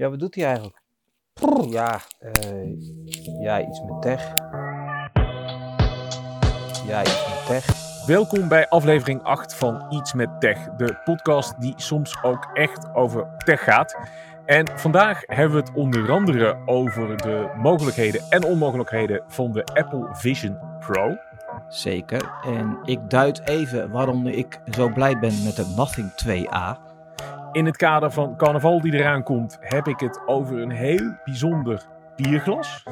Ja, wat doet hij eigenlijk? Ja, eh, ja, iets met tech. Ja, iets met tech. Welkom bij aflevering 8 van Iets met Tech, de podcast die soms ook echt over tech gaat. En vandaag hebben we het onder andere over de mogelijkheden en onmogelijkheden van de Apple Vision Pro. Zeker. En ik duid even waarom ik zo blij ben met de Nothing 2A. In het kader van carnaval die eraan komt, heb ik het over een heel bijzonder bierglas.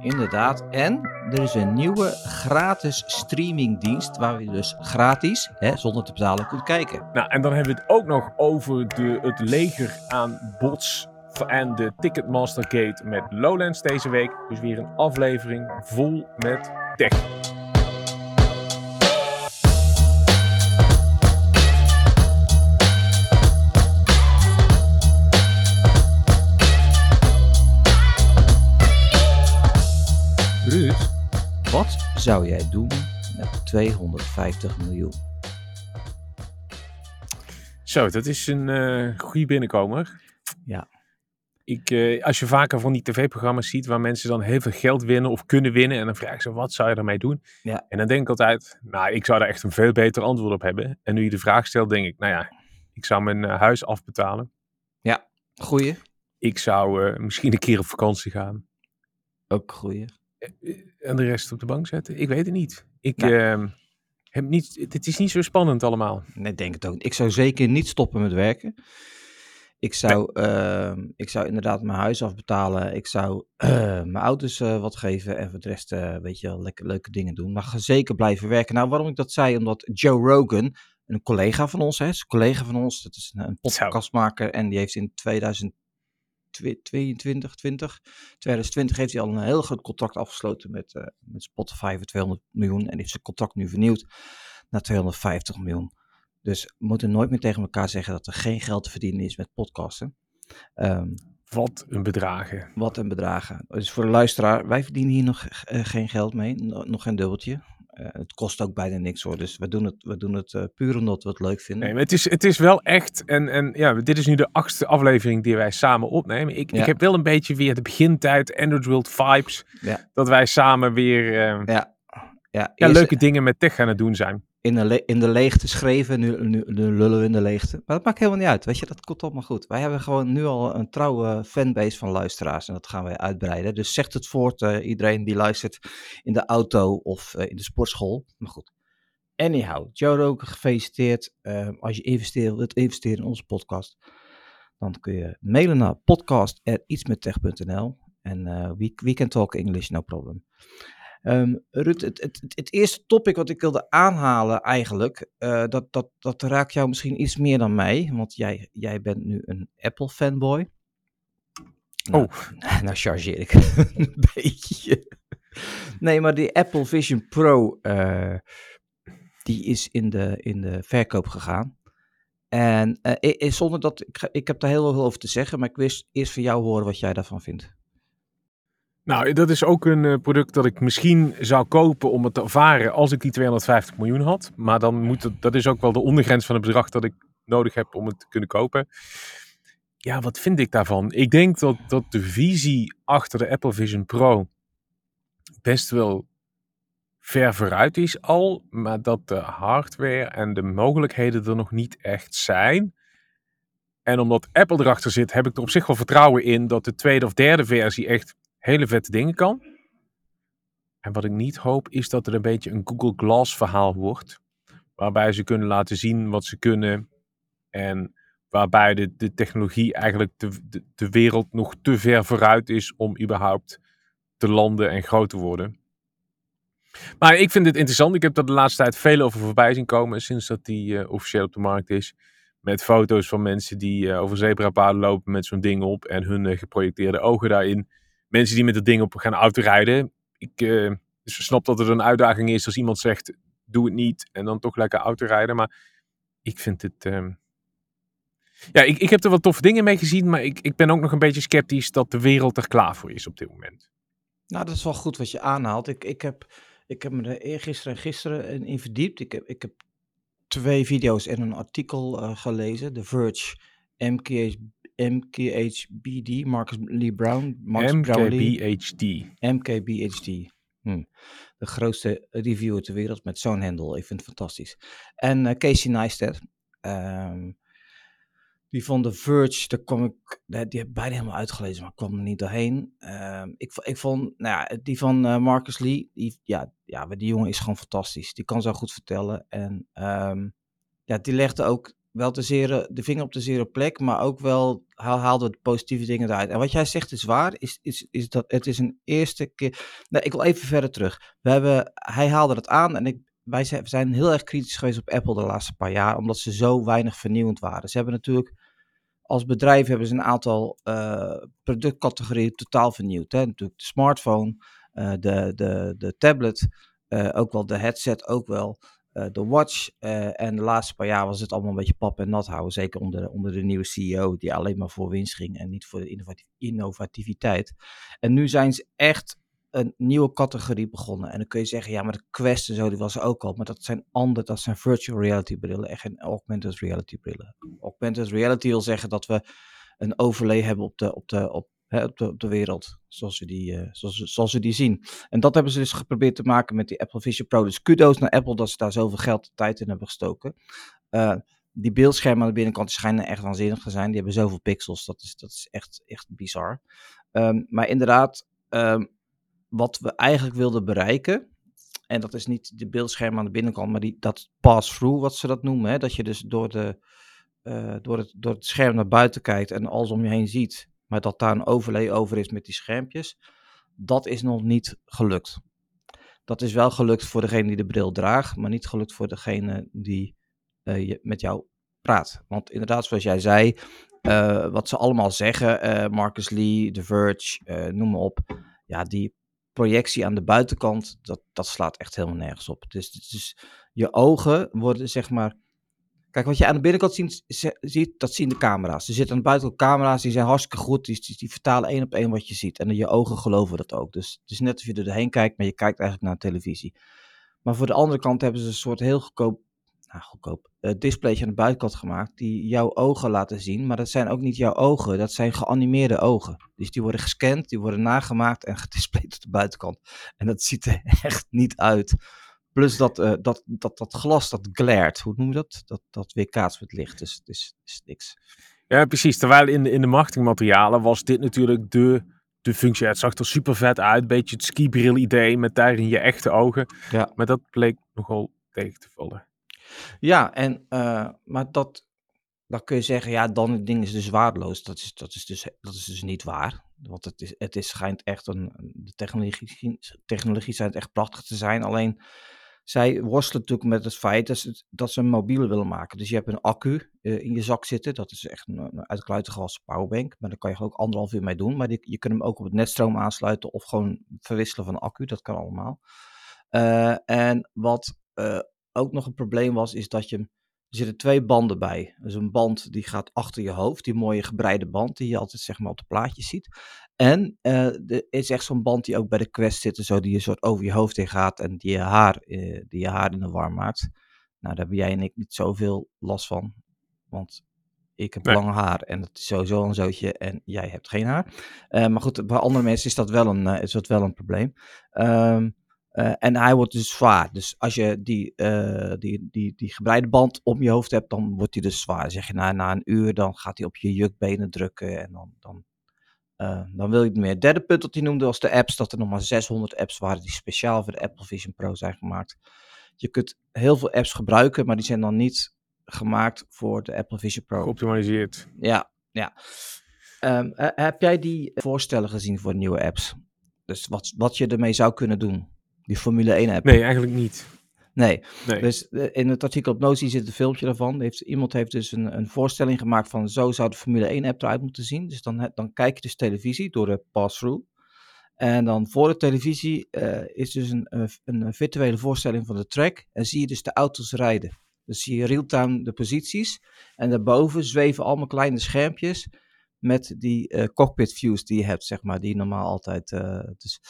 Inderdaad. En er is een nieuwe gratis streamingdienst waar je dus gratis, hè, zonder te betalen, kunt kijken. Nou, en dan hebben we het ook nog over de, het leger aan bots en de Ticketmaster Gate met Lowlands deze week. Dus weer een aflevering vol met tech. Wat zou jij doen met 250 miljoen? Zo, dat is een eh goede binnenkomer. Ja. Ik, eh, als je vaker van die tv-programma's ziet waar mensen dan heel veel geld winnen of kunnen winnen. En dan vraag ik ze, wat zou je ermee doen? Ja. En dan denk ik altijd, nou, ik zou daar echt een veel beter antwoord op hebben. En nu je de vraag stelt, denk ik, nou ja, ik zou mijn eh, huis afbetalen. Goeie? Ik zou misschien een keer op vakantie gaan. Ook goeie. Eh, En de rest op de bank zetten. Ik weet het niet. Ik Nee. ehm, heb niet, het is niet zo spannend allemaal. Nee, denk het ook. Ik zou zeker niet stoppen met werken. Ik zou, ehm, ik zou inderdaad mijn huis afbetalen. Ik zou eh, mijn auto's eh, wat geven. En voor de rest, eh, weet je wel, lekker leuke dingen doen. Maar ga zeker blijven werken. Nou, waarom ik dat zei? Omdat Joe Rogan, een collega van ons, hè, is een collega van ons. Dat is een, een podcastmaker. En die heeft in 2022, 20, 2020 heeft hij al een heel groot contract afgesloten met, eh, met Spotify voor 200 miljoen. En heeft zijn contract nu vernieuwd naar 250 miljoen. Dus we moeten nooit meer tegen elkaar zeggen dat er geen geld te verdienen is met podcasten. Ehm, Wat een bedragen. wat een bedragen. Dus voor de luisteraar, wij verdienen hier nog eh, geen geld mee, no- nog geen dubbeltje. Eh, het kost ook bijna niks hoor, dus we doen het, we doen het eh, puur omdat we het leuk vinden. Nee, maar het is, het is wel echt. En, en ja, dit is nu de achtste aflevering die wij samen opnemen. Ik, Ja. ik heb wel een beetje weer de begintijd, Android World vibes. Ja. Dat wij samen weer eh, Ja, ja, eerst leuke dingen met tech aan het doen zijn. In, de in de leegte schreven, nu, lullen we in de leegte. Maar dat maakt helemaal niet uit, weet je, dat komt allemaal goed. Wij hebben gewoon nu al een trouwe fanbase van luisteraars en dat gaan wij uitbreiden. Dus zegt het voort, eh, iedereen die luistert in de auto of eh, in de sportschool. Maar goed. Anyhow, Joe Rogan, gefeliciteerd. Eh, als je investeert, wilt investeren in onze podcast, dan kun je mailen naar podcast.ietsmettech.nl en we, we can talk English, no problem. Ehm Ruud, het, het, het, eerste topic wat ik wilde aanhalen eigenlijk, eh, dat, dat, dat raakt jou misschien iets meer dan mij, want jij, jij bent nu een Apple fanboy. Nou, nou chargeer ik een beetje. Nee, maar die Apple Vision Pro, eh, die is in de, in de verkoop gegaan. En eh, zonder dat, ik, ik heb daar heel veel over te zeggen, maar ik wist eerst van jou horen wat jij daarvan vindt. Nou, dat is ook een eh, product dat ik misschien zou kopen om het te ervaren als ik die 250 miljoen had. Maar dan moet dat is ook wel de ondergrens van het bedrag dat ik nodig heb om het te kunnen kopen. Ja, wat vind ik daarvan? Ik denk dat, dat de visie achter de Apple Vision Pro best wel ver vooruit is al, maar dat de hardware en de mogelijkheden er nog niet echt zijn. En omdat Apple erachter zit, heb ik er op zich wel vertrouwen in dat de tweede of derde versie echt hele vette dingen kan. En wat ik niet hoop, is dat er een beetje een Google Glass verhaal wordt. Waarbij ze kunnen laten zien wat ze kunnen. En waarbij de, de technologie eigenlijk de, de, wereld nog te ver vooruit is om überhaupt te landen en groot te worden. Maar ik vind het interessant. Ik heb er de laatste tijd veel over voorbij zien komen sinds dat die eh, officieel op de markt is. Met foto's van mensen die eh, over zebrapaden lopen met zo'n ding op en hun eh, geprojecteerde ogen daarin. Mensen die met dat ding op gaan autorijden. Ik dus snap dat het een uitdaging is als iemand zegt, doe het niet en dan toch lekker autorijden. Maar ik vind het... ehm, Ja, ik, ik heb er wat toffe dingen mee gezien, maar ik, ik ben ook nog een beetje sceptisch dat de wereld er klaar voor is op dit moment. Nou, dat is wel goed wat je aanhaalt. Ik, ik, heb, ik heb me er eergisteren en gisteren in, verdiept. Ik heb, ik heb twee video's en een artikel eh, gelezen. The Verge, MKH, MKHBD, Marcus Lee Brown. Marcus. MKBHD. MKBHD. Hm. De grootste reviewer ter wereld met zo'n handle. Ik vind het fantastisch. En eh, Casey Neistat. ehm, die van The Verge, daar kwam ik, die heb ik bijna helemaal uitgelezen, maar ik kwam er niet doorheen. Ehm, ik, ik vond, nou ja, die van eh, Marcus Lee, die, ja, ja, die jongen is gewoon fantastisch. Die kan zo goed vertellen. En ehm, ja, die legde ook wel de, zere, de vinger op de zere plek, maar ook wel haal, haalde de positieve dingen eruit. En wat jij zegt is waar, is, is, is dat het is een eerste keer... Nee, ik wil even verder terug. We hebben, hij haalde het aan en ik, wij zijn, we zijn heel erg kritisch geweest op Apple de laatste paar jaar, omdat ze zo weinig vernieuwend waren. Ze hebben natuurlijk, als bedrijf hebben ze een aantal eh, productcategorieën totaal vernieuwd. Hè? Natuurlijk de smartphone, eh, de, de, de tablet, eh, ook wel de headset, ook wel eh, de watch. eh, en de laatste paar jaar was het allemaal een beetje pap en nat houden. Zeker onder, onder de nieuwe CEO, die alleen maar voor winst ging en niet voor de innovat- innovativiteit. En nu zijn ze echt een nieuwe categorie begonnen. En dan kun je zeggen, ja, maar de Quest en zo, die was er ook al. Maar dat zijn andere, dat zijn virtual reality brillen en geen augmented reality brillen. Augmented reality wil zeggen dat we een overlay hebben op de, op de, op, op de, wereld, zoals we, die, eh, zoals, zoals we die zien. En dat hebben ze dus geprobeerd te maken met die Apple Vision Pro. Dus kudo's naar Apple dat ze daar zoveel geld en tijd in hebben gestoken. Eh, die beeldschermen aan de binnenkant schijnen echt waanzinnig te zijn. Die hebben zoveel pixels, dat is, dat is echt, echt bizar. Ehm, maar inderdaad, ehm, wat we eigenlijk wilden bereiken, en dat is niet de beeldscherm aan de binnenkant, maar die, dat pass-through, wat ze dat noemen. Hè? Dat je dus door, de, eh, door, het, door het scherm naar buiten kijkt en alles om je heen ziet, maar dat daar een overlay over is met die schermpjes. Dat is nog niet gelukt. Dat is wel gelukt voor degene die de bril draagt, maar niet gelukt voor degene die eh, met jou praat. Want inderdaad, zoals jij zei, eh, wat ze allemaal zeggen, eh, Marcus Lee, The Verge, noem maar op. Ja, die projectie aan de buitenkant, dat, dat slaat echt helemaal nergens op. Dus, dus je ogen worden zeg maar. Kijk, wat je aan de binnenkant ziet, ziet dat zien de camera's. Er zitten aan de buitenkant camera's, die zijn hartstikke goed. Die, vertalen één op één wat je ziet. En je ogen geloven dat ook. Dus het is net of je er doorheen kijkt, maar je kijkt eigenlijk naar televisie. Maar voor de andere kant hebben ze een soort heel goedkoop, nou goedkoop, displaytje aan de buitenkant gemaakt. Die jouw ogen laten zien. Maar dat zijn ook niet jouw ogen, dat zijn geanimeerde ogen. Dus die worden gescand, die worden nagemaakt en gedisplayed op de buitenkant. En dat ziet er echt niet uit. Plus dat, eh, dat, dat, dat glas, dat glaert, hoe noem je dat? Dat, dat weerkaatst met licht, dus het is, het is niks. Ja, precies. Terwijl in de, in de marketingmaterialen was dit natuurlijk de, de functie. Het zag er super vet uit. Beetje het skibril idee met daarin je echte ogen. Ja. Maar dat bleek nogal tegen te vallen. Ja, en, eh, maar dat, dan kun je zeggen, ja, dan het ding is dus waardeloos. Dat is, dat is, dus, dat is dus niet waar. Want het, is, het is, schijnt echt een, de technologie, technologie schijnt echt prachtig te zijn. Alleen, zij worstelen natuurlijk met het feit dat ze, dat ze een mobiele willen maken. Dus je hebt een accu eh, in je zak zitten. Dat is echt een, een uitkluitige als powerbank. Maar daar kan je ook anderhalf uur mee doen. Maar die, je kunt hem ook op het netstroom aansluiten of gewoon verwisselen van accu. Dat kan allemaal. Eh, en wat eh, ook nog een probleem was, is dat je hem er zitten twee banden bij. Dus een band die gaat achter je hoofd, die mooie gebreide band die je altijd zeg maar op de plaatjes ziet. En eh, er is echt zo'n band die ook bij de Quest zit, en zo die je soort over je hoofd heen gaat en die je haar, eh, die je haar in de war maakt. Nou, daar hebben jij en ik niet zoveel last van, want ik heb Nee. lang haar en dat is sowieso een zootje en jij hebt geen haar. Eh, maar goed, bij andere mensen is dat wel een, is dat wel een probleem. Ehm, eh, en hij wordt dus zwaar. Dus als je die, eh, die, die, die gebreide band om je hoofd hebt, dan wordt hij dus zwaar. Zeg je na, na een uur, dan gaat hij op je jukbenen drukken en dan, dan, eh, dan wil je het meer. Het derde punt dat hij noemde was de apps, dat er nog maar 600 apps waren die speciaal voor de Apple Vision Pro zijn gemaakt. Je kunt heel veel apps gebruiken, maar die zijn dan niet gemaakt voor de Apple Vision Pro. Geoptimaliseerd. Ja, ja. Ehm, eh, heb jij die voorstellen gezien voor nieuwe apps? Dus wat, wat je ermee zou kunnen doen? Die Formule 1 app? Nee, eigenlijk niet. Nee. Nee. Dus eh, in het artikel op Notie zit een filmpje daarvan. Heeft, iemand heeft dus een, een voorstelling gemaakt van zo zou de Formule 1 app eruit moeten zien. Dus dan, dan kijk je dus televisie door de pass-through. En dan voor de televisie eh, is dus een, een, een virtuele voorstelling van de track. En zie je dus de auto's rijden. Dus zie je real-time de posities. En daarboven zweven allemaal kleine schermpjes met die eh, cockpit views die je hebt, zeg maar, die normaal altijd. eh, dus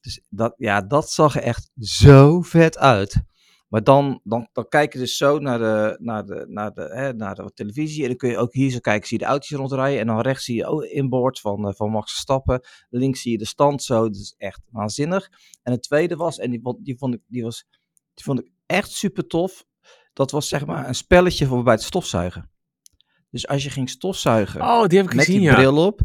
dus dat, ja, dat zag er echt zo vet uit. Maar dan, dan, dan kijk je dus zo naar de, naar, de, naar, de, hè, naar de televisie. En dan kun je ook hier zo kijken, zie je de autootjes rondrijden. En dan rechts zie je ook inboard van, uh, van Max Stappen. Links zie je de stand zo. Dat is echt waanzinnig. En het tweede was, en die, die, vond, ik, die, was, die vond ik echt super tof. Dat was zeg maar een spelletje voor bij het stofzuigen. Dus als je ging stofzuigen oh, die heb ik met gezien, die ja. bril op.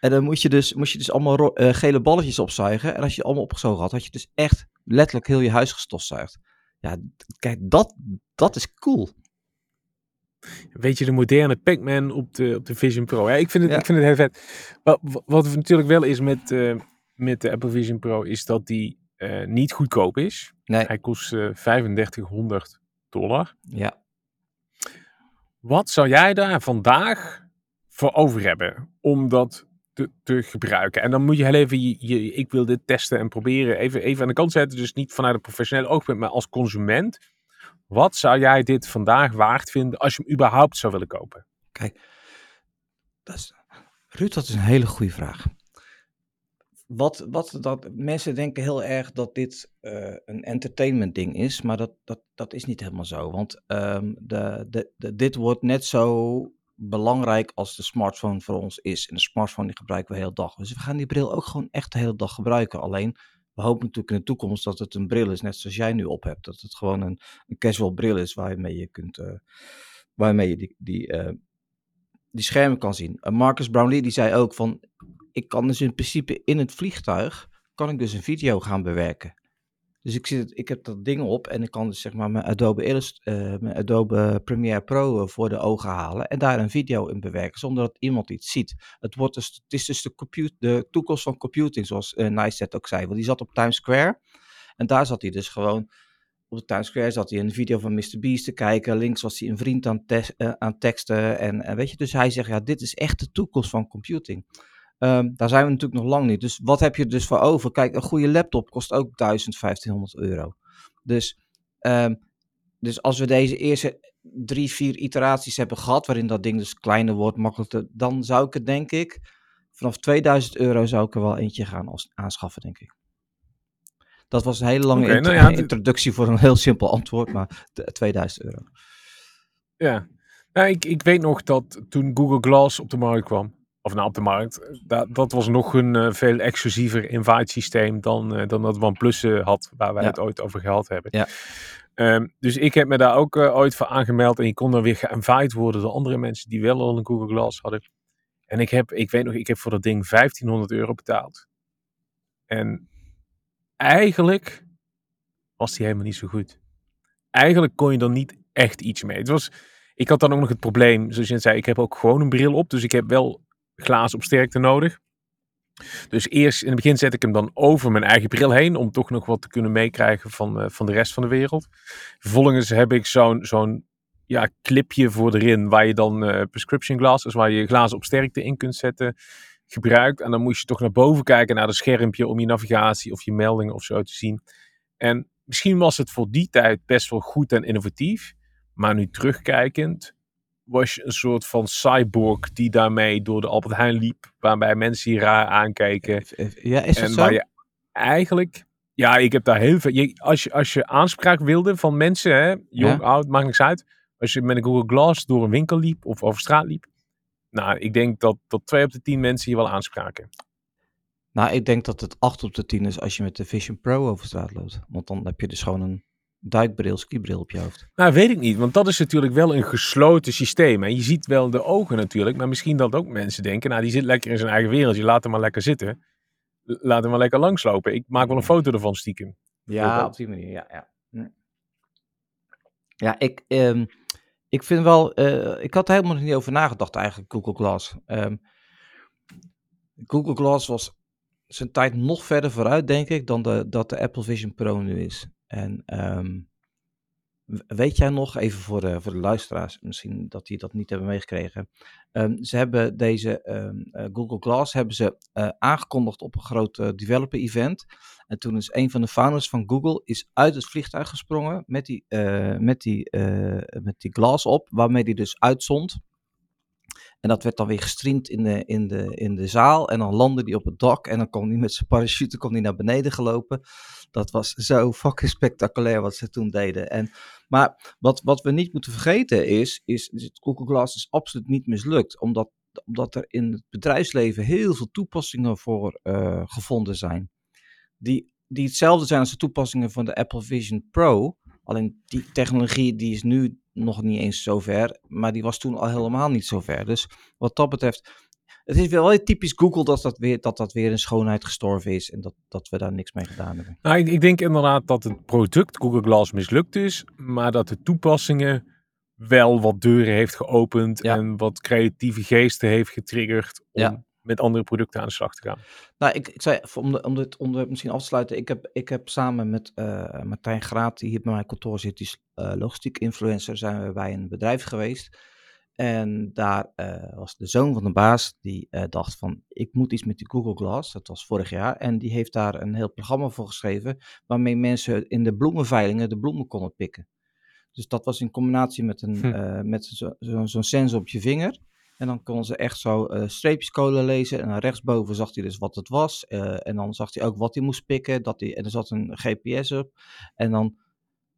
En dan moest je dus, moest je dus allemaal uh, gele balletjes opzuigen. En als je die allemaal opgezogen had, had je dus echt letterlijk heel je huis gestofzuigd. Ja, kijk, dat, dat is cool. Weet je, de moderne Pac-Man op de, op de Vision Pro. Ja, ik, vind het, ja. ik vind het heel vet. Wat, wat natuurlijk wel is met, uh, met de Apple Vision Pro, is dat die uh, niet goedkoop is. Nee. Hij kost uh, 3500 dollar. Ja. Wat zou jij daar vandaag voor over hebben om dat te, te gebruiken? En dan moet je heel even, je, je, ik wil dit testen en proberen, even, even aan de kant zetten. Dus niet vanuit een professioneel oogpunt, maar als consument. Wat zou jij dit vandaag waard vinden als je hem überhaupt zou willen kopen? Kijk, dat is, Ruud, dat is een hele goede vraag. Wat, wat dat, mensen denken heel erg dat dit uh, een entertainment ding is, maar dat, dat, dat is niet helemaal zo. Want um, de, de, dit wordt net zo belangrijk als de smartphone voor ons is. En de smartphone die gebruiken we de hele dag. Dus we gaan die bril ook gewoon echt de hele dag gebruiken. Alleen, we hopen natuurlijk in de toekomst dat het een bril is, net zoals jij nu op hebt. Dat het gewoon een, een casual bril is waarmee je kunt, uh, waarmee je die, die, uh, die schermen kan zien. Uh, Marcus Brownlee die zei ook van, ik kan dus in principe in het vliegtuig, kan ik dus een video gaan bewerken. Dus ik, zit, ik heb dat ding op en ik kan dus zeg maar mijn Adobe, uh, mijn Adobe Premiere Pro voor de ogen halen en daar een video in bewerken zonder dat iemand iets ziet. Het, wordt dus, het is dus de, de toekomst van computing, zoals uh, Neistat ook zei. Want die zat op Times Square en daar zat hij dus gewoon op de Square zat hij een video van Mr. Beast te kijken. Links was hij een vriend aan, te uh, aan teksten. En, en weet je, dus hij zegt, ja, dit is echt de toekomst van computing. Um, daar zijn we natuurlijk nog lang niet. Dus wat heb je dus voor over? Kijk, een goede laptop kost ook 1500 euro. Dus, um, dus als we deze eerste drie, vier iteraties hebben gehad, waarin dat ding dus kleiner wordt, makkelijker, dan zou ik het denk ik, vanaf 2000 euro zou ik er wel eentje gaan aanschaffen, denk ik. Dat was een hele lange nou ja, introductie voor een heel simpel antwoord, maar de- 2000 euro. Ja. Nou, ik, ik weet nog dat toen Google Glass op de markt kwam, of nou op de markt, dat, dat was nog een eh, veel exclusiever invite systeem dan, eh, dan dat OnePlus eh, had, waar wij Ja. het ooit over gehad hebben. Ja. Ehm, dus ik heb me daar ook ooit voor aangemeld en je kon dan weer geïnvite worden door andere mensen die wel al een Google Glass hadden. En ik heb, ik weet nog, ik heb voor dat ding 1500 euro betaald. En eigenlijk was die helemaal niet zo goed. Eigenlijk kon je er niet echt iets mee. Het was, ik had dan ook nog het probleem, zoals je zei, ik heb ook gewoon een bril op, dus ik heb wel glazen op sterkte nodig. Dus eerst in het begin zet ik hem dan over mijn eigen bril heen, om toch nog wat te kunnen meekrijgen van, eh, van de rest van de wereld. Vervolgens heb ik zo'n zo'n ja, clipje voor erin, waar je dan eh, prescription glasses, waar je glazen op sterkte in kunt zetten, gebruikt. En dan moest je toch naar boven kijken, naar het schermpje, om je navigatie of je meldingen of zo te zien. En misschien was het voor die tijd best wel goed en innovatief. Maar nu terugkijkend was je een soort van cyborg die daarmee door de Albert Heijn liep. Waarbij mensen je raar aankijken. Ja, is dat en zo? waar je eigenlijk... Ja, ik heb daar heel veel... Je, als, je, als je aanspraak wilde van mensen, hè, jong, Ja. oud, maakt niks uit. Als je met een Google Glass door een winkel liep of over straat liep. Nou, ik denk dat, dat twee op de tien mensen je wel aanspraken. Nou, ik denk dat het 8 op de 10 is als je met de Vision Pro over straat loopt. Want dan heb je dus gewoon een duikbril, skibril op je hoofd. Nou, weet ik niet, want dat is natuurlijk wel een gesloten systeem. En je ziet wel de ogen natuurlijk, maar misschien dat ook mensen denken, nou, die zit lekker in zijn eigen wereldje, laat hem maar lekker zitten. Laat hem maar lekker langslopen. Ik maak wel een foto ervan stiekem. Ja, op die manier, ja. Ja, Hm. ja ik, ehm, ik vind wel, eh, ik had er helemaal nog niet over nagedacht eigenlijk, Google Glass. Ehm, Google Glass was zijn tijd nog verder vooruit, denk ik, dan de, dat de Apple Vision Pro nu is. En ehm, weet jij nog, even voor de, voor de luisteraars, misschien dat die dat niet hebben meegekregen. Ehm, ze hebben deze eh, Google Glass hebben ze, eh, aangekondigd op een groot developer event. En toen is een van de founders van Google is uit het vliegtuig gesprongen met die, eh, met die, eh, met die glas op, waarmee die dus uitzond. En dat werd dan weer gestreamd in de, in de, in de zaal. En dan landde hij op het dak. En dan kwam hij met zijn parachute kwam hij naar beneden gelopen. Dat was zo fucking spectaculair wat ze toen deden. En, maar wat, wat we niet moeten vergeten is, is, is Google Glass is absoluut niet mislukt. Omdat, omdat er in het bedrijfsleven heel veel toepassingen voor uh, gevonden zijn. Die, die hetzelfde zijn als de toepassingen van de Apple Vision Pro. Alleen die technologie die is nu nog niet eens zo ver, maar die was toen al helemaal niet zo ver. Dus wat dat betreft, het is wel heel typisch Google dat dat weer, dat dat weer in schoonheid gestorven is en dat, dat we daar niks mee gedaan hebben. Nou, ik, ik denk inderdaad dat het product Google Glass mislukt is, maar dat de toepassingen wel wat deuren heeft geopend en wat creatieve geesten heeft getriggerd om ja met andere producten aan de slag te gaan. Nou, ik, ik zei, om, de, om dit onderwerp misschien af te sluiten, ik heb, ik heb samen met uh, Martijn Graat, die hier bij mijn kantoor zit, die is uh, logistiek influencer, zijn we bij een bedrijf geweest. En daar uh, was de zoon van de baas, die dacht van, ik moet iets met die Google Glass, dat was vorig jaar. En die heeft daar een heel programma voor geschreven, waarmee mensen in de bloemenveilingen de bloemen konden pikken. Dus dat was in combinatie met, een, hm. met zo'n zo, zo sensor op je vinger. En dan kon ze echt zo uh, streepjes code lezen. En rechtsboven zag hij dus wat het was. Uh, en dan zag hij ook wat hij moest pikken. Dat hij, en er zat een GPS op. En dan,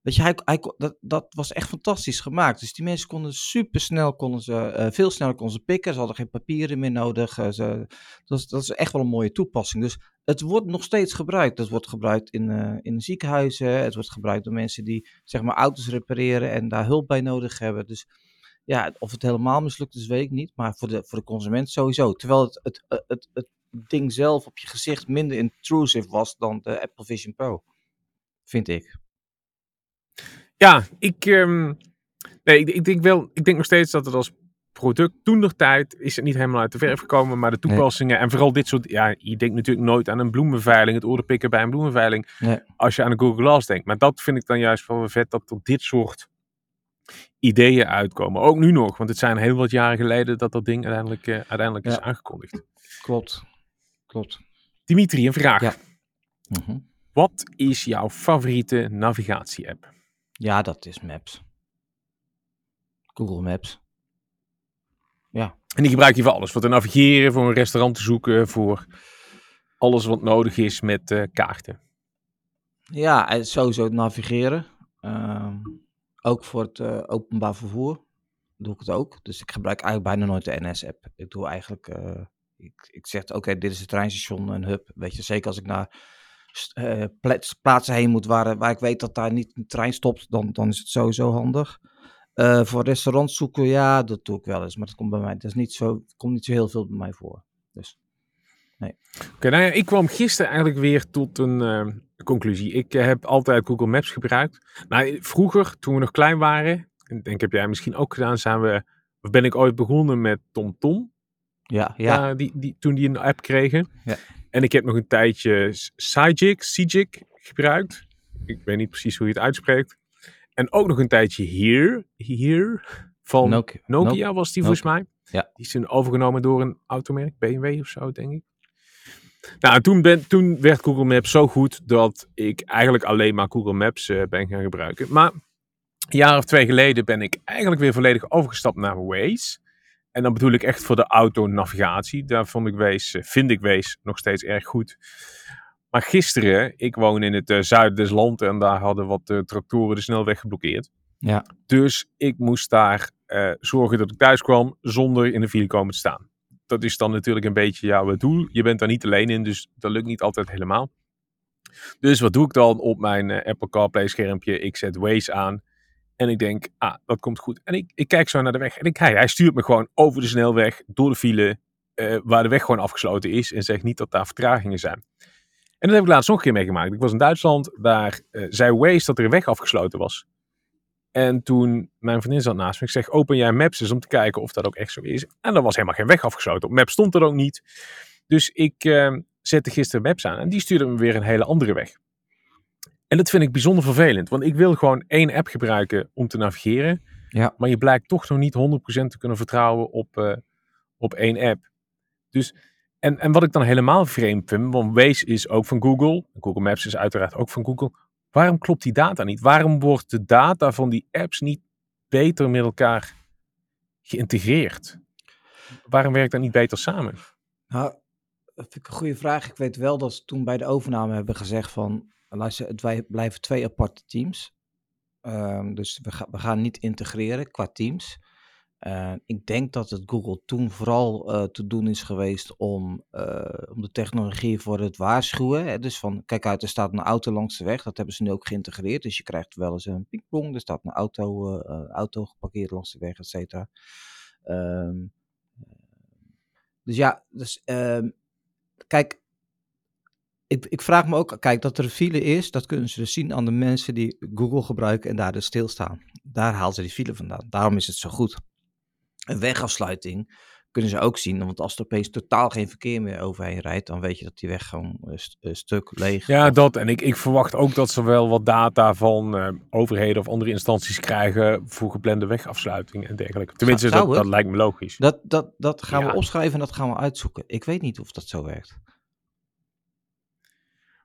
weet je, hij, hij, dat, dat was echt fantastisch gemaakt. Dus die mensen konden super snel, konden ze, uh, veel sneller konden ze pikken. Ze hadden geen papieren meer nodig. Ze, dat, is, dat is echt wel een mooie toepassing. Dus het wordt nog steeds gebruikt. Het wordt gebruikt in, in ziekenhuizen. Het wordt gebruikt door mensen die, zeg maar, auto's repareren en daar hulp bij nodig hebben. Dus ja, of het helemaal mislukt is, weet ik niet. Maar voor de, voor de consument sowieso. Terwijl het, het, het, het, ding zelf op je gezicht minder intrusive was dan de Apple Vision Pro. Vind ik. Ja, ik, um, nee, ik, ik, denk wel, ik denk nog steeds dat het als product toen nog tijd is het niet helemaal uit de verf gekomen, maar de toepassingen en vooral dit soort, ja, je denkt natuurlijk nooit aan een bloemenveiling, het orderpikken bij een bloemenveiling, nee. als je aan een Google Glass denkt. Maar dat vind ik dan juist wel vet, dat tot dit soort ideeën uitkomen. Ook nu nog, want het zijn heel wat jaren geleden dat dat ding uiteindelijk, uh, uiteindelijk is aangekondigd. Klopt, klopt. Dimitri, een vraag. Ja. Mhm. Wat is jouw favoriete navigatie-app? Ja, dat is Maps. Google Maps. Ja. En die gebruik je voor alles. Voor te navigeren, voor een restaurant te zoeken, voor alles wat nodig is met uh, kaarten. Ja, sowieso navigeren. Uh, ook voor het uh, openbaar vervoer doe ik het ook. Dus ik gebruik eigenlijk bijna nooit de NS-app. Ik doe eigenlijk, uh, ik, ik zeg oké, dit is het treinstation, een hub. Weet je, zeker als ik naar uh, plaatsen heen moet waar, waar ik weet dat daar niet een trein stopt, dan, dan is het sowieso handig. Voor restaurants zoeken, ja, dat doe ik wel eens. Maar dat komt bij mij, dat is niet zo, komt niet zo heel veel bij mij voor. Dus, nee. Oké, nou ja, ik kwam gisteren eigenlijk weer tot een conclusie. Ik eh, heb altijd Google Maps gebruikt. Maar vroeger, toen we nog klein waren, en denk heb jij misschien ook gedaan, zijn we, of ben ik ooit begonnen met TomTom. Tom. Ja, ja. Uh, die, die, toen die een app kregen. Ja. En ik heb nog een tijdje Sajik, Sijik gebruikt. Ik weet niet precies hoe je het uitspreekt. En ook nog een tijdje Here, Here van Nokia, Nokia was die volgens mij. Ja. Die is toen overgenomen door een automerk, BMW of zo, denk ik. Nou, toen, ben, toen werd Google Maps zo goed dat ik eigenlijk alleen maar Google Maps uh, ben gaan gebruiken. Maar een jaar of twee geleden ben ik eigenlijk weer volledig overgestapt naar Waze. En dan bedoel ik echt voor de autonavigatie. Daar vond ik Waze, eh, vind ik Waze nog steeds erg goed. Maar gisteren, ik woon in het uh, zuiden des lands en daar hadden wat uh, tractoren de snelweg geblokkeerd. Ja. Dus ik moest daar zorgen dat ik thuis kwam zonder in de file komen te staan dat is dan natuurlijk een beetje jouw doel. Je bent daar niet alleen in, dus dat lukt niet altijd helemaal. Dus wat doe ik dan op mijn uh, Apple CarPlay schermpje? Ik zet Waze aan en ik denk, ah, dat komt goed. En ik, ik kijk zo naar de weg en ik, hij, hij stuurt me gewoon over de snelweg, door de file, uh, waar de weg gewoon afgesloten is en zegt niet dat daar vertragingen zijn. En dat heb ik laatst nog een keer meegemaakt. Ik was in Duitsland, daar uh, zei Waze dat er een weg afgesloten was. En toen mijn vriendin zat naast me, ik zeg, open jij Maps eens om te kijken of dat ook echt zo is. En er was helemaal geen weg afgesloten. Op Maps stond er ook niet. Dus ik uh, zette gisteren Maps aan en die stuurde me weer een hele andere weg. En dat vind ik bijzonder vervelend, want ik wil gewoon één app gebruiken om te navigeren. Ja. Maar je blijkt toch nog niet 100% te kunnen vertrouwen op, uh, op één app. Dus, en, en wat ik dan helemaal vreemd vind, want Waze is ook van Google. Google Maps is uiteraard ook van Google. Waarom klopt die data niet? Waarom wordt de data van die apps niet beter met elkaar geïntegreerd? waarom werkt dat niet beter samen? Nou, dat vind ik een goede vraag. Ik weet wel dat ze toen bij de overname hebben gezegd van, luister, wij blijven twee aparte teams. Ehm, dus we, ga- we gaan niet integreren qua teams. Eh, ik denk dat het Google toen vooral eh, te doen is geweest om, eh, om de technologie voor het waarschuwen. Hè? Dus van, kijk uit, er staat een auto langs de weg. Dat hebben ze nu ook geïntegreerd. Dus je krijgt wel eens een pingpong. Er staat een auto, auto geparkeerd langs de weg, et cetera. Ehm, dus ja, dus, ehm, kijk, ik, ik vraag me ook, kijk, dat er file is, dat kunnen ze dus zien aan de mensen die Google gebruiken en daar dus stilstaan. Daar halen ze die file vandaan. Daarom is het zo goed. Een wegafsluiting kunnen ze ook zien, want als er opeens totaal geen verkeer meer overheen rijdt, dan weet je dat die weg gewoon een st- een stuk leeg Ja, of- dat. En ik, ik verwacht ook dat ze wel wat data van eh, overheden of andere instanties krijgen voor geplande wegafsluiting en dergelijke. Tenminste, zou dat, dat lijkt me logisch. Dat, dat, dat gaan Ja. we opschrijven en dat gaan we uitzoeken. Ik weet niet of dat zo werkt.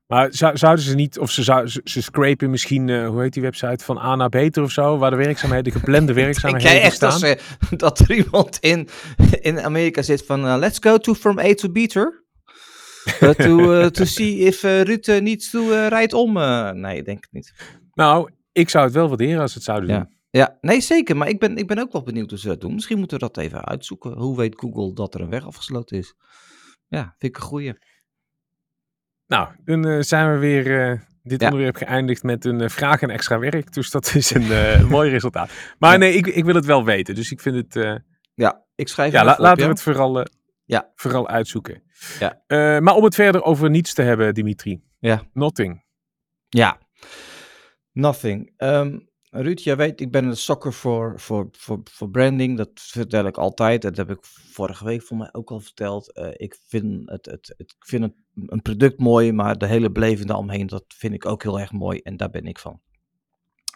Maar zou, zouden ze niet, of ze, zou, ze, ze scrapen misschien, eh, hoe heet die website, van A naar Beter of zo, waar de werkzaamheden, de geplande Denk werkzaamheden jij echt staan? dat, ze, dat er iemand in, in Amerika zit van eh, let's go to from A to Beater? Uh, to, eh, to see if Ruud uh, needs to uh, rijdt om. eh. nee, ik denk het niet. Nou, ik zou het wel waarderen als ze het zouden Ja. doen. Ja, nee zeker. Maar ik ben, ik ben ook wel benieuwd hoe ze dat doen. Misschien moeten we dat even uitzoeken. Hoe weet Google dat er een weg afgesloten is? Ja, vind ik een goeie. Nou, dan eh, zijn we weer eh, dit Ja. onderwerp geëindigd met een eh, vraag en extra werk. Dus dat is een eh, mooi resultaat. Maar Ja. nee, ik, ik wil het wel weten. Dus ik vind het... eh, Ja, ik schrijf ja, la- op, laten ja? we het vooral, Ja. vooral uitzoeken. Ja. Eh, maar om het verder over niets te hebben, Dimitri. Ja. Nothing. Ja, nothing. Ehm Ruud, jij weet, ik ben een sokker voor, voor, voor, voor branding. Dat vertel ik altijd. Dat heb ik vorige week voor mij ook al verteld. Eh, ik vind, het, het, het, ik vind het, een product mooi, maar de hele beleving daaromheen, dat vind ik ook heel erg mooi. En daar ben ik van.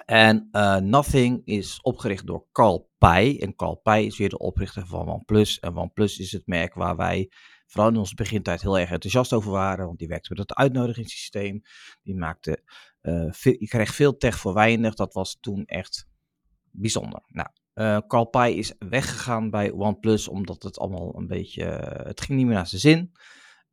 En eh, Nothing is opgericht door Carl. En Carl is weer de oprichter van OnePlus. En OnePlus is het merk waar wij vooral in onze begintijd heel erg enthousiast over waren. Want die werkte met het uitnodigingssysteem. Die maakte, eh, veel, je kreeg veel tech voor weinig. Dat was toen echt bijzonder. Nou, eh Carl is weggegaan bij OnePlus omdat het allemaal een beetje, het ging niet meer naar zijn zin.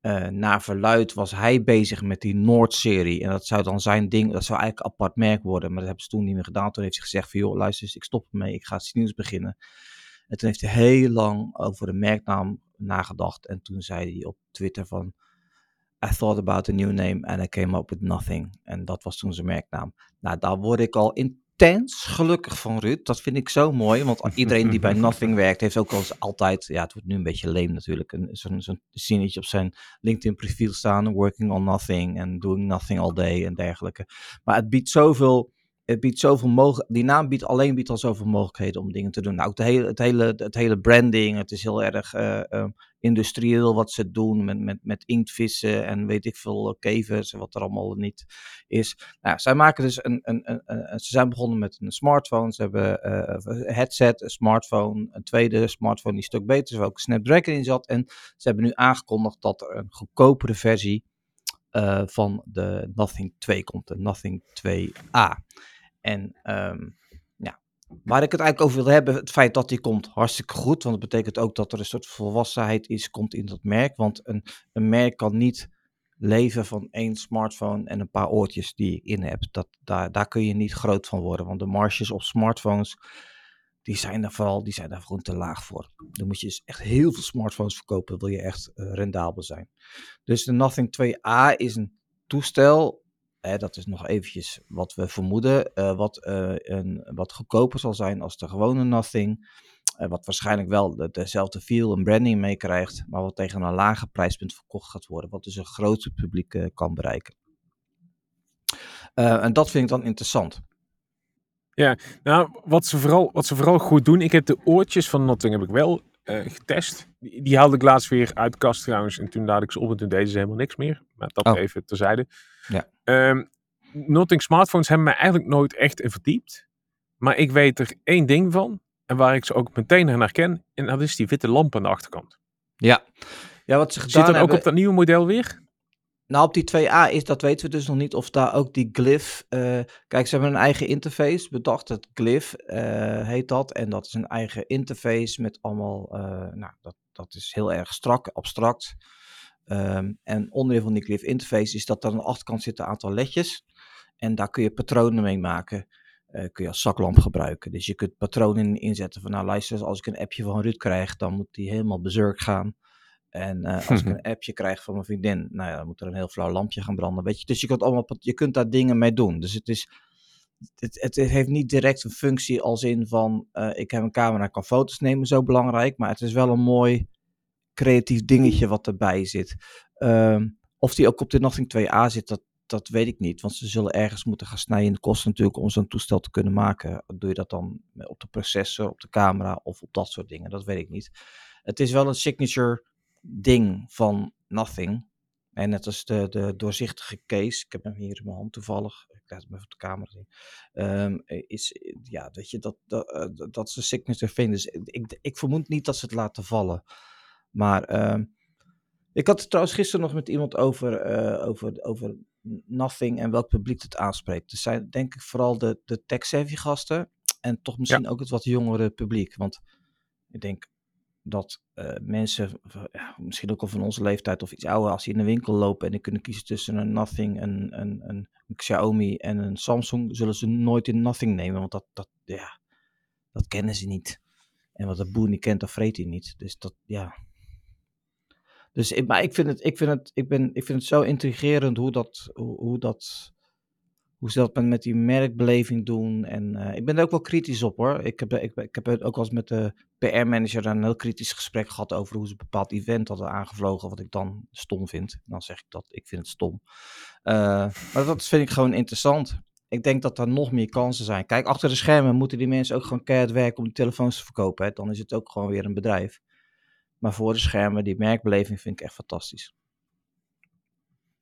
Eh naar verluid was hij bezig met die Noord-serie. En dat zou dan zijn ding, dat zou eigenlijk apart merk worden. Maar dat hebben ze toen niet meer gedaan. Toen heeft hij gezegd van, joh, luister eens, ik stop ermee. Ik ga iets nieuws beginnen. En toen heeft hij heel lang over de merknaam nagedacht. En toen zei hij op Twitter van, I thought about a new name and I came up with nothing. En dat was toen zijn merknaam. Nou, daar word ik al intens gelukkig van, Ruud. Dat vind ik zo mooi, want iedereen die bij Nothing werkt, heeft ook al altijd, ja, het wordt nu een beetje leem natuurlijk, een- zo'n zo'n zinnetje op zijn LinkedIn profiel staan, working on nothing and doing nothing all day en dergelijke. Maar het biedt zoveel, het biedt zoveel mogelijk, die naam biedt alleen biedt al zoveel mogelijkheden om dingen te doen. Nou, ook de hele, het, hele, het hele branding, het is heel erg eh, eh, industrieel wat ze doen met, met, met inktvissen en weet ik veel, eh, kevers en wat er allemaal niet is. Nou, zij maken dus een, een, een, ze zijn begonnen met een smartphone, ze hebben eh, een headset, een smartphone, een tweede smartphone die een stuk beter is, waar ook een Snapdragon in zat. En ze hebben nu aangekondigd dat er een goedkopere versie eh, van de Nothing 2 komt, de Nothing 2A. En ehm, waar ik het eigenlijk over wil hebben, het feit dat die komt, hartstikke goed. Want dat betekent ook dat er een soort volwassenheid is, komt in dat merk. Want een, een merk kan niet leven van één smartphone en een paar oortjes die je in hebt. Dat, daar, daar kun je niet groot van worden. Want de marges op smartphones, die zijn daar vooral die zijn daar gewoon te laag voor. Dan moet je dus echt heel veel smartphones verkopen, wil je echt eh, rendabel zijn. Dus de Nothing 2A is een toestel Hè, dat is nog eventjes wat we vermoeden. eh, wat, eh, een, wat goedkoper zal zijn als de gewone Nothing. eh, wat waarschijnlijk wel de- dezelfde feel en branding meekrijgt. Maar wat tegen een lager prijspunt verkocht gaat worden. Wat dus een groter publiek kan bereiken. En dat vind ik dan interessant. Nou, wat ze, vooral, wat ze vooral goed doen, ik heb de oortjes van Notting heb ik wel getest. Die, die haalde ik laatst weer uit de kast trouwens. En toen laat ik ze op en toen deden ze helemaal niks meer. Maar dat Oh. even terzijde. Ja. Ehm, Notting smartphones hebben mij eigenlijk nooit echt in verdiept. Maar ik weet er één ding van. En waar ik ze ook meteen naar herken. En dat is die witte lamp aan de achterkant. Ja, ja wat ze gedaan Zit dat ook op dat nieuwe model weer? Nou, op die 2A is, dat weten we dus nog niet of daar ook die glyph... eh, kijk, ze hebben een eigen interface bedacht. Het glyph eh, heet dat. En dat is een eigen interface met allemaal... eh, nou, dat, dat is heel erg strak, abstract. Ehm, en onderdeel van die Glyph interface is dat er aan de achterkant zitten een aantal ledjes. En daar kun je patronen mee maken. Uh, kun je als zaklamp gebruiken. Dus je kunt patronen inzetten van nou luister, als ik een appje van Ruud krijg, dan moet die helemaal bezurk gaan. En uh, als ik een appje krijg van mijn vriendin, nou ja, dan moet er een heel flauw lampje gaan branden. Weet je? Dus je kunt, allemaal, je kunt daar dingen mee doen. Dus het is, het, het, heeft niet direct een functie als in van uh, ik heb een camera en kan foto's nemen, zo belangrijk. Maar het is wel een mooi creatief dingetje wat erbij zit. Um, of die ook op de Nothing 2A zit, dat, dat weet ik niet. Want ze zullen ergens moeten gaan snijden in de kosten natuurlijk om zo'n toestel te kunnen maken. Doe je dat dan op de processor, op de camera of op dat soort dingen? Dat weet ik niet. Het is wel een signature ding van Nothing. En net als de, de doorzichtige case, ik heb hem hier in mijn hand toevallig, ik laat hem even op de camera zien, um, is, ja, weet je, dat, dat, uh, dat is een signature thing. Dus ik, ik vermoed niet dat ze het laten vallen. Maar uh, ik had het trouwens gisteren nog met iemand over, uh, over, over Nothing en welk publiek het aanspreekt. Dus zijn denk ik vooral de, de tech-savvy gasten en toch misschien ja. ook het wat jongere publiek. Want ik denk dat uh, mensen, ja, misschien ook al van onze leeftijd of iets ouder, als die in de winkel lopen en die kunnen kiezen tussen een Nothing, een, een, een, een Xiaomi en een Samsung, zullen ze nooit een Nothing nemen, want dat, dat, ja, dat kennen ze niet. En wat de boer niet kent, dat vreet hij niet. Dus dat, ja. Dus ik, maar ik vind het, ik vind het, ik ben, ik vind het zo intrigerend hoe dat, hoe, dat, hoe ze dat met die merkbeleving doen. En uh, ik ben er ook wel kritisch op hoor. Ik heb, ik, ik heb ook wel eens met de PR-manager een heel kritisch gesprek gehad over hoe ze een bepaald event hadden aangevlogen, wat ik dan stom vind. Dan zeg ik dat, ik vind het stom. Uh, maar dat vind ik gewoon interessant. Ik denk dat er nog meer kansen zijn. Kijk, achter de schermen moeten die mensen ook gewoon keihard werken om de telefoons te verkopen. Hè. Dan is het ook gewoon weer een bedrijf. Maar voor de schermen, die merkbeleving vind ik echt fantastisch.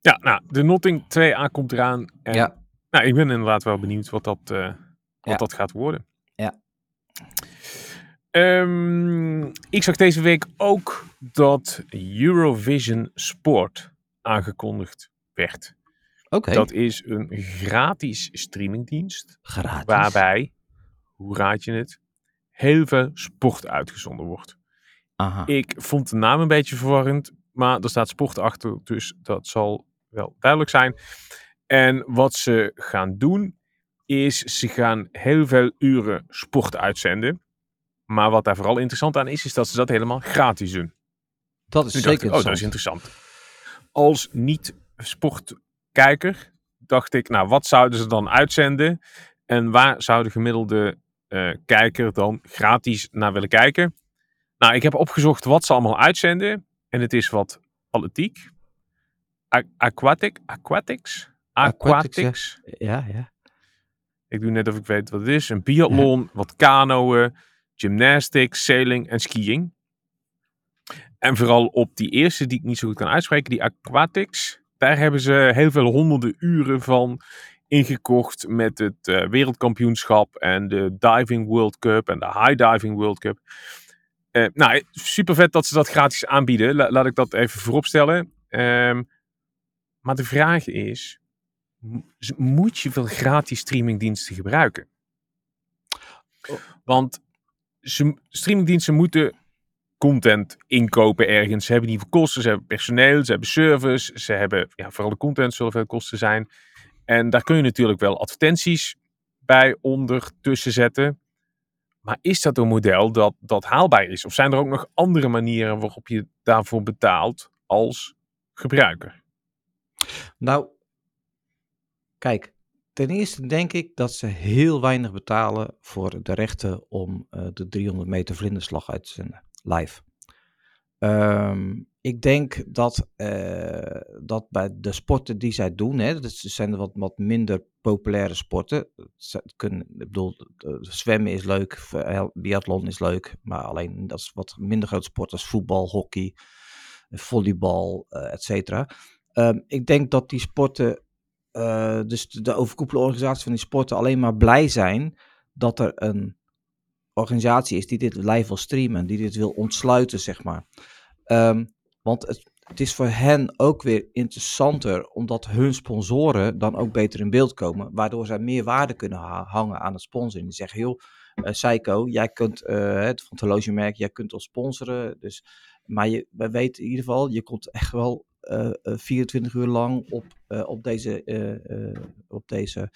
Ja, nou, de Notting 2A komt eraan. En, ja. Nou, ik ben inderdaad wel benieuwd wat dat, uh, wat ja. dat gaat worden. Ja. Um, ik zag deze week ook dat Eurovision Sport aangekondigd werd. Okay. Dat is een gratis streamingdienst. Gratis? Waarbij, hoe raad je het, heel veel sport uitgezonden wordt. Aha. Ik vond de naam een beetje verwarrend, maar er staat sport achter, dus dat zal wel duidelijk zijn. En wat ze gaan doen, is ze gaan heel veel uren sport uitzenden. Maar wat daar vooral interessant aan is, is dat ze dat helemaal gratis doen. Dat is zeker ik, oh, dat is interessant. Als niet-sportkijker dacht ik, nou, wat zouden ze dan uitzenden? En waar zou de gemiddelde uh, kijker dan gratis naar willen kijken? Nou, ik heb opgezocht wat ze allemaal uitzenden. En het is wat atletiek, aquatic, aquatics, aquatics. Ja, ja. Ik doe net of ik weet wat het is. Een biathlon, ja. wat kanoën, gymnastics, sailing en skiing. En vooral op die eerste die ik niet zo goed kan uitspreken, die aquatics. Daar hebben ze heel veel honderden uren van ingekocht met het uh, wereldkampioenschap en de Diving World Cup en de High Diving World Cup. Uh, nou, super vet dat ze dat gratis aanbieden. La laat ik dat even vooropstellen. Um, maar de vraag is, moet je veel gratis streamingdiensten gebruiken? Want streamingdiensten moeten content inkopen ergens. Ze hebben die kosten, ze hebben personeel, ze hebben service, ze hebben, ja, vooral de content zullen veel kosten zijn. En daar kun je natuurlijk wel advertenties bij ondertussen zetten. Maar is dat een model dat, dat haalbaar is? Of zijn er ook nog andere manieren waarop je daarvoor betaalt als gebruiker? Nou, kijk, ten eerste denk ik dat ze heel weinig betalen voor de rechten om uh, de 300 meter vlinderslag uit te zenden, live. Um, ik denk dat, uh, dat bij de sporten die zij doen, hè, dat zijn wat, wat minder populaire sporten. Kunnen, ik bedoel, zwemmen is leuk, biathlon is leuk, maar alleen dat is wat minder grote sporten als voetbal, hockey, volleybal, uh, et cetera. Um, ik denk dat die sporten, dus de overkoepelende organisaties van die sporten alleen maar blij zijn dat er een organisatie is die dit live wil streamen, die dit wil ontsluiten, zeg maar. Um, want het, is voor hen ook weer interessanter, omdat hun sponsoren dan ook beter in beeld komen, waardoor zij meer waarde kunnen ha hangen aan het sponsoring. Die zeggen, joh, uh, Seiko, jij kunt, uh, het van horlogemerk, jij kunt ons sponsoren, dus maar je, we weten in ieder geval, je komt echt wel uh, 24 uur lang op, op deze, op deze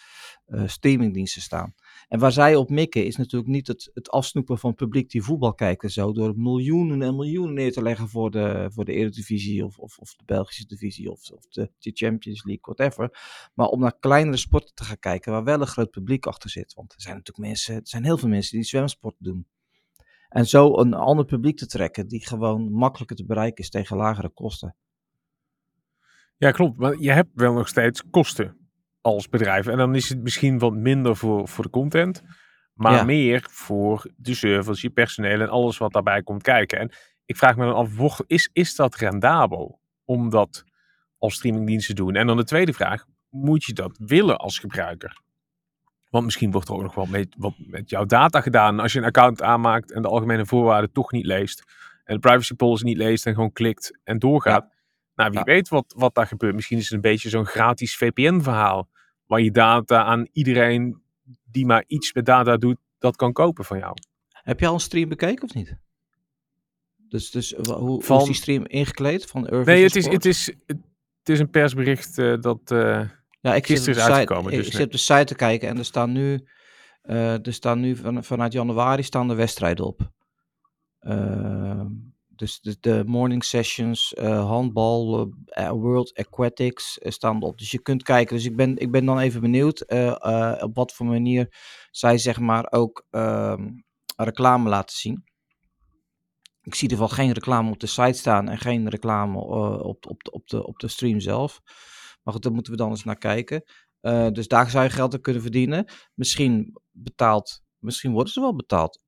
streamingdiensten staan. En waar zij op mikken is natuurlijk niet het, het afsnoepen van het publiek die voetbal kijkt en zo, door miljoenen en miljoenen neer te leggen voor de, voor de Eredivisie of, of, of de Belgische divisie of, of de, de Champions League, whatever. Maar om naar kleinere sporten te gaan kijken waar wel een groot publiek achter zit. Want er zijn natuurlijk mensen, er zijn heel veel mensen die zwemsport doen. En zo een ander publiek te trekken die gewoon makkelijker te bereiken is tegen lagere kosten. Ja, klopt. Maar je hebt wel nog steeds kosten als bedrijf. En dan is het misschien wat minder voor, voor de content, maar meer voor de service, je personeel en alles wat daarbij komt kijken. En ik vraag me dan af, is, is dat rendabel om dat als streamingdienst te doen? En dan de tweede vraag, moet je dat willen als gebruiker? Want misschien wordt er ook nog wat met, wat met jouw data gedaan. Als je een account aanmaakt en de algemene voorwaarden toch niet leest. En de privacy policy niet leest en gewoon klikt en doorgaat. Nou, wie weet wat, wat daar gebeurt. Misschien is het een beetje zo'n gratis VPN-verhaal. Waar je data aan iedereen die maar iets met data doet, dat kan kopen van jou. Heb je al een stream bekeken of niet? Dus, dus hoe, van, is die stream ingekleed van Urban Nee, het is, het, is, het is een persbericht uh, dat uh, ja, ik gisteren is uitgekomen. Dus ik zit op de site te kijken en er staan nu, uh, er staan nu van, vanuit januari staan de wedstrijden op. Dus de, de morning sessions, uh, handbal, uh, World Aquatics staan op. Dus je kunt kijken. Dus ik ben, ik ben dan even benieuwd op wat voor manier zij zeg maar ook ehm, reclame laten zien. Ik zie er wel geen reclame op de site staan en geen reclame op, op, de, op, de, op de stream zelf. Maar goed, daar moeten we dan eens naar kijken. dus daar zou je geld aan kunnen verdienen. Misschien betaald, misschien worden ze wel betaald.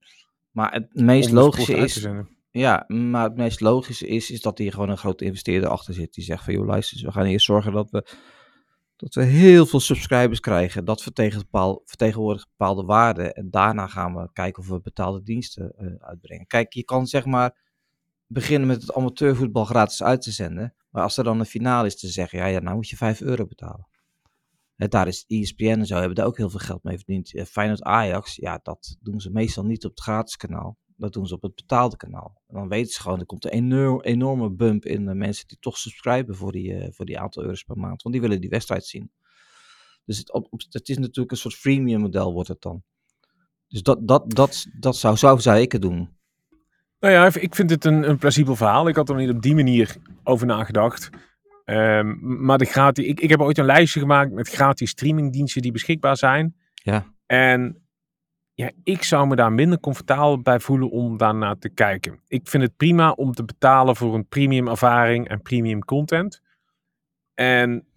Maar het meest logische is ja, maar het meest logische is, is dat hier gewoon een grote investeerder achter zit. Die zegt van, joh luister, we gaan eerst zorgen dat we, dat we heel veel subscribers krijgen. Dat vertegenwoordigt bepaalde waarden. En daarna gaan we kijken of we betaalde diensten uh, uitbrengen. Kijk, je kan zeg maar beginnen met het amateurvoetbal gratis uit te zenden. Maar als er dan een finale is te zeggen, ja, ja nou moet je 5 euro betalen. En daar is ESPN en zo hebben daar ook heel veel geld mee verdiend. Uh, Feyenoord Ajax, ja, dat doen ze meestal niet op het gratis kanaal. Dat doen ze op het betaalde kanaal. En dan weten ze gewoon, er komt een enorme bump in de mensen die toch subscriben voor die, uh, voor die aantal euro's per maand. Want die willen die wedstrijd zien. Dus het, op, het is natuurlijk een soort freemium model wordt het dan. Dus dat, dat, dat, dat zou, zou, zou ik het doen. Nou ja, ik vind het een, een plausibel verhaal. Ik had er niet op die manier over nagedacht. Um, maar de gratis, ik, ik heb ooit een lijstje gemaakt met gratis streamingdiensten die beschikbaar zijn. Ja. En ja, ik zou me daar minder comfortabel bij voelen om daarnaar te kijken. Ik vind het prima om te betalen voor een premium ervaring en premium content. En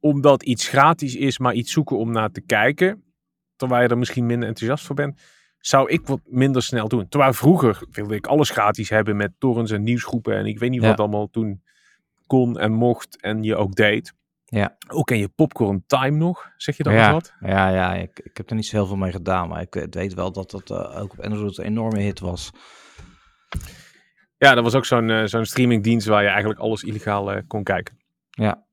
omdat iets gratis is, maar iets zoeken om naar te kijken, terwijl je er misschien minder enthousiast voor bent, zou ik wat minder snel doen. Terwijl vroeger wilde ik alles gratis hebben met torrents en nieuwsgroepen en ik weet niet wat allemaal toen kon en mocht en je ook deed. Ja. Ook ken je Popcorn Time nog? Zeg je dat ja. wat? Ja, ja ik, ik heb er niet zo heel veel mee gedaan, maar ik weet wel dat dat uh, ook op Android een enorme hit was. Ja, dat was ook zo'n uh, zo'n streamingdienst waar je eigenlijk alles illegaal uh, kon kijken. Ja.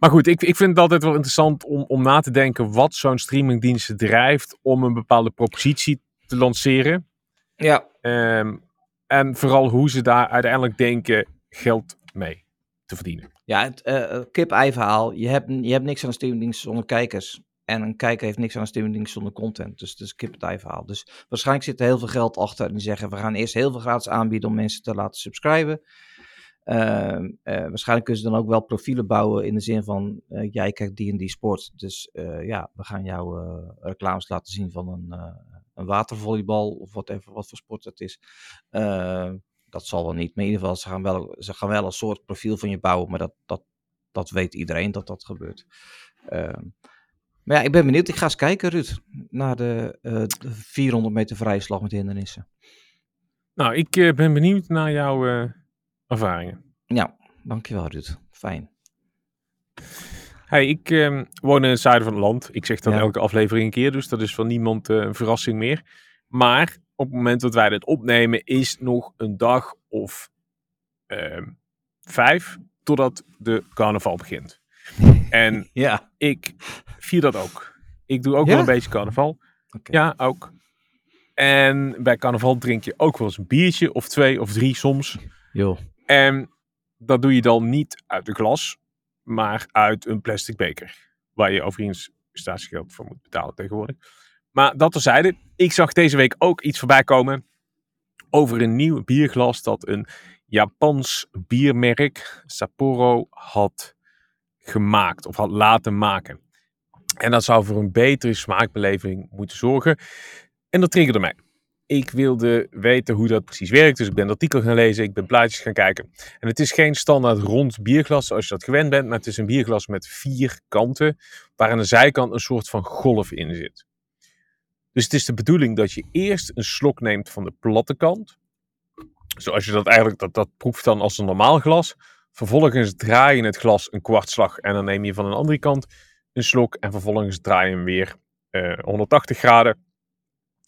Maar goed, ik, ik vind het altijd wel interessant om, om na te denken wat zo'n streamingdienst drijft om een bepaalde propositie te lanceren. Ja. Um, en vooral hoe ze daar uiteindelijk denken geld mee te verdienen. Ja, het uh, kip-ei verhaal. Je hebt, je hebt niks aan een streamingdienst zonder kijkers. En een kijker heeft niks aan een streamingdienst zonder content. Dus het is kip-ei verhaal. Dus waarschijnlijk zit er heel veel geld achter. En die zeggen, we gaan eerst heel veel gratis aanbieden om mensen te laten subscriben. Uh, uh, waarschijnlijk kunnen ze dan ook wel profielen bouwen in de zin van, jij kijkt die en die sport. Dus ja, we gaan jou reclames laten zien van een, een watervolleybal of whatever, wat voor sport het is dat zal wel niet. Maar in ieder geval, ze gaan wel, ze gaan wel een soort profiel van je bouwen. Maar dat, dat, dat weet iedereen dat dat gebeurt. Uh, maar ja, ik ben benieuwd. Ik ga eens kijken, Ruud, naar de, uh, de 400 meter vrije slag met hindernissen. Nou, ik uh, ben benieuwd naar jouw eh, ervaringen. Ja, dankjewel, Ruud. Fijn. Hey, ik ehm, woon in het zuiden van het land. Ik zeg dan elke aflevering een keer, dus dat is van niemand een verrassing meer. Maar op het moment dat wij dit opnemen, is nog een dag of uh, vijf totdat de carnaval begint. En ja. ik vier dat ook. Ik doe ook wel een beetje carnaval. Okay. Ja, ook. En bij carnaval drink je ook wel eens een biertje of twee of drie soms. Joh. En dat doe je dan niet uit een glas, maar uit een plastic beker. Waar je overigens statiegeld voor moet betalen tegenwoordig. Maar dat terzijde, ik zag deze week ook iets voorbij komen over een nieuw bierglas dat een Japans biermerk, Sapporo, had gemaakt of had laten maken. En dat zou voor een betere smaakbeleving moeten zorgen. En dat triggerde mij. Ik wilde weten hoe dat precies werkt, dus ik ben het artikel gaan lezen, ik ben plaatjes gaan kijken. En het is geen standaard rond bierglas zoals je dat gewend bent, maar het is een bierglas met vier kanten, waar aan de zijkant een soort van golf in zit. Dus het is de bedoeling dat je eerst een slok neemt van de platte kant. Zoals je dat eigenlijk, dat, dat proeft dan als een normaal glas. Vervolgens draai je het glas een kwartslag en dan neem je van een andere kant een slok. En vervolgens draai je hem weer uh, 180 graden.